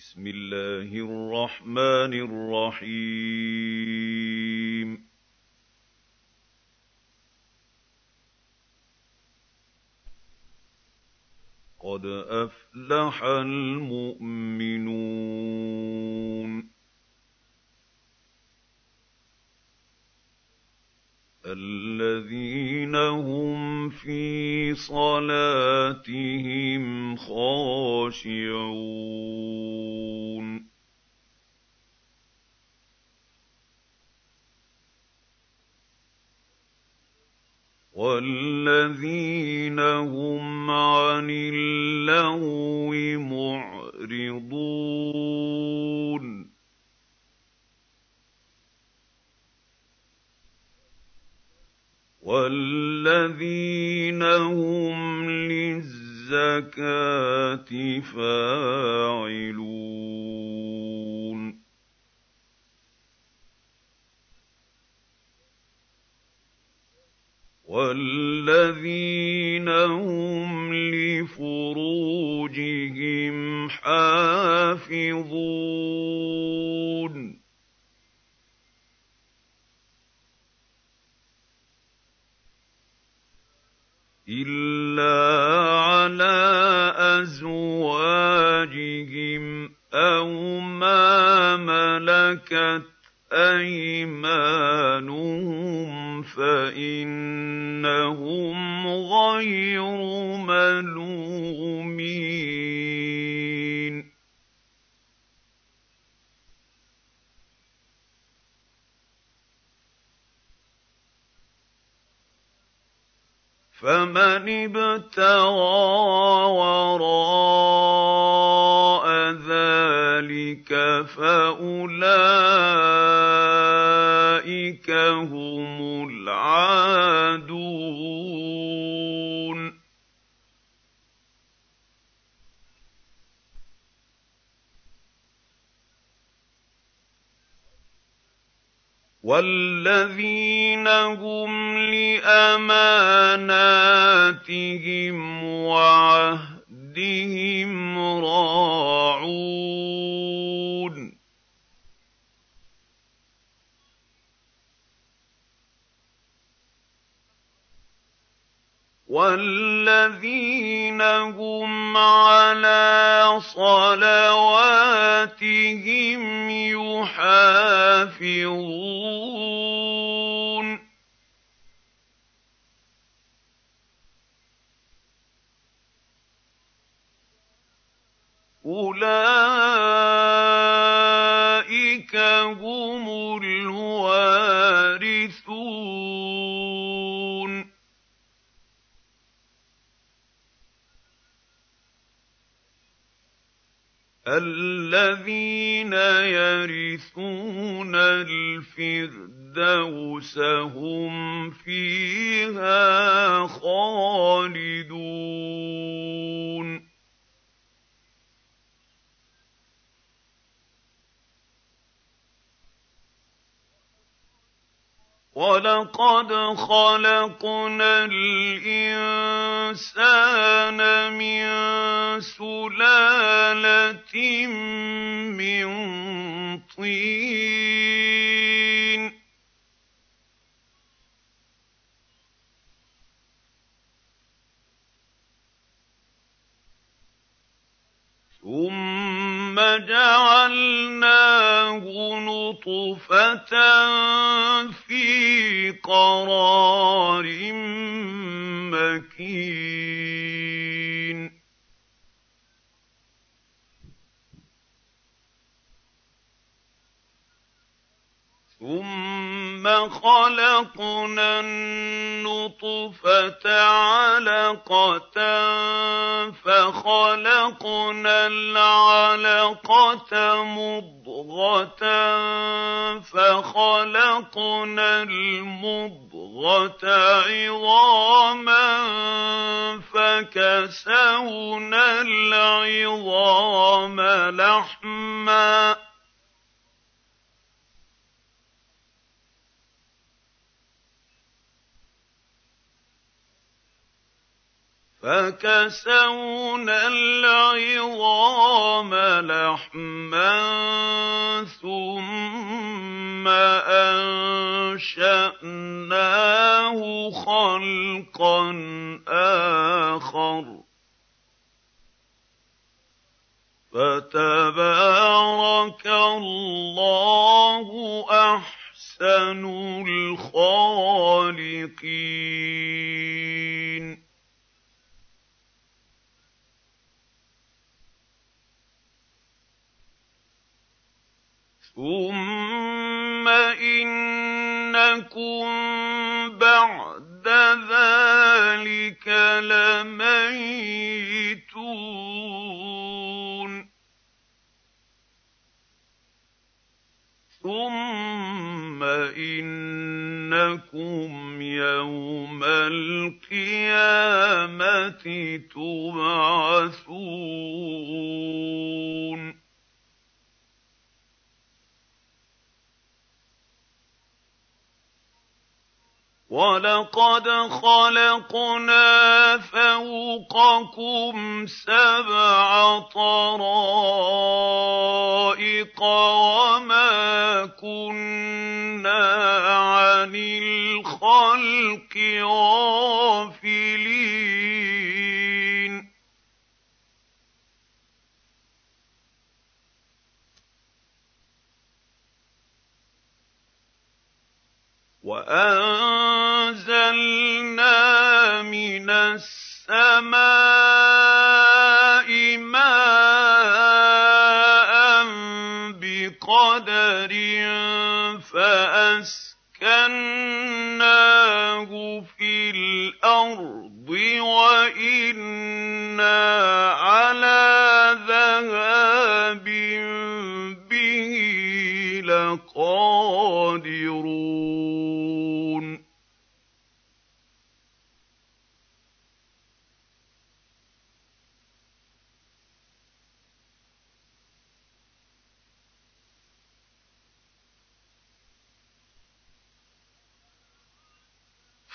بسم الله الرحمن الرحيم. قد أفلح المؤمنون. الذين هم في صلاتهم والذين هم عن اللغو معرضون. وَالَّذِينَ هُمْ لِلزَّكَاةِ فَاعِلُونَ. وَالَّذِينَ هُمْ لِفُرُوجِهِمْ حَافِظُونَ. إِلَّا فَإِنَّهُمْ غَيْرُ مَلُومِينَ فَمَنِ ابْتَغَىٰ وَرَاءَ ذَٰلِكَ فَأُولَٰئِكَ هُمُ الْعَادُونَ. وَالَّذِينَ هُمْ لِأَمَانَاتِهِمْ وَعَهْدِهِمْ وَالَّذِينَ هُمْ عَلَىٰ صَلَوَاتِهِمْ يُحَافِظُونَ. يَرِثُونَ الْفِرْدَوْسَ هُمْ فِيهَا خَالِدُونَ. وَلَقَدْ خَلَقْنَا الْإِنسَانَ مِن سُلَالَةٍ مِّن طِينٍ فِي قَرَارٍ مَّكِينٍ ثُمَّ خَلَقْنَا النُّطْفَةَ عَلَقَةً فَخَلَقْنَا الْعَلَقَةَ مُضْغَةً فَخَلَقْنَا الْمُضْغَةَ عِظَامًا فَكَسَوْنَا الْعِظَامَ لَحْمًا ۚ فَكَسَوْنَا الْعِظَامَ لَحْمًا ثُمَّ أَنشَأْنَاهُ خَلْقًا آخَرَ ۚ. فَتَبَارَكَ اللَّهُ أَحْسَنُ الْخَالِقِينَ. ثُمَّ إِنَّكُم بَعْدَ ذَٰلِكَ لَمَيِّتُونَ ثُمَّ إِنَّكُمْ يَوْمَ الْقِيَامَةِ تُبْعَثُونَ وَلَقَدْ خَلَقْنَا فَوْقَكُمْ سَبْعَ طَرَائِقَ وَمَا كُنَّا عَنِ الْخَلْقِ غَافِلِينَ. وَأَنزَلْنَا السَّمَاءِ مَاءً بِقَدَرٍ فَأَسْكَنَّاهُ فِي الْأَرْضِ وَإِنَّا عَلَىٰ ذَهَابٍ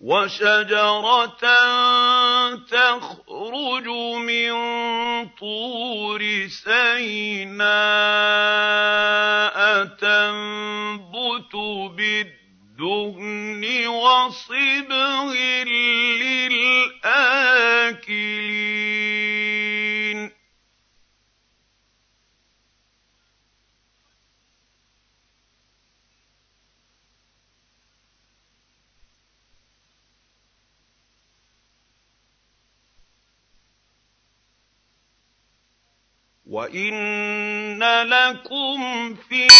وَشَجَرَةً تَخْرُجُ مِن طُورِ سَيْنَاءَ تَنبُتُ بِالدُّهْنِ وَصِبْغٍ وَإِنَّ لَكُمْ فِي